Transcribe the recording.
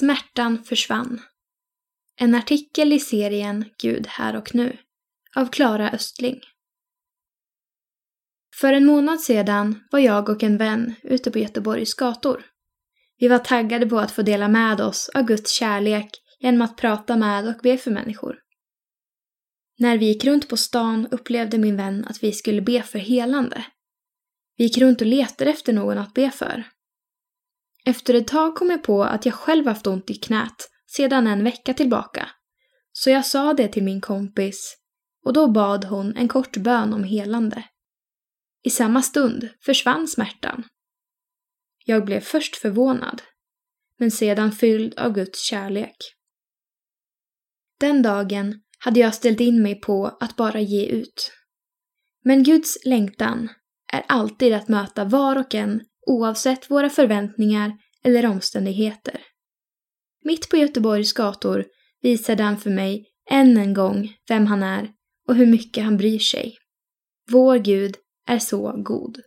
Smärtan försvann. En artikel i serien Gud här och nu av Klara Östling. För en månad sedan var jag och en vän ute på Göteborgs gator. Vi var taggade på att få dela med oss av Guds kärlek genom att prata med och be för människor. När vi gick runt på stan upplevde min vän att vi skulle be för helande. Vi gick runt och letade efter någon att be för. Efter ett tag kom jag på att jag själv haft ont i knät sedan en vecka tillbaka. Så jag sa det till min kompis och då bad hon en kort bön om helande. I samma stund försvann smärtan. Jag blev först förvånad, men sedan fylld av Guds kärlek. Den dagen hade jag ställt in mig på att bara ge ut. Men Guds längtan är alltid att möta var och en oavsett våra förväntningar eller omständigheter. Mitt på Göteborgs gator visade han för mig än en gång vem han är och hur mycket han bryr sig. Vår Gud är så god.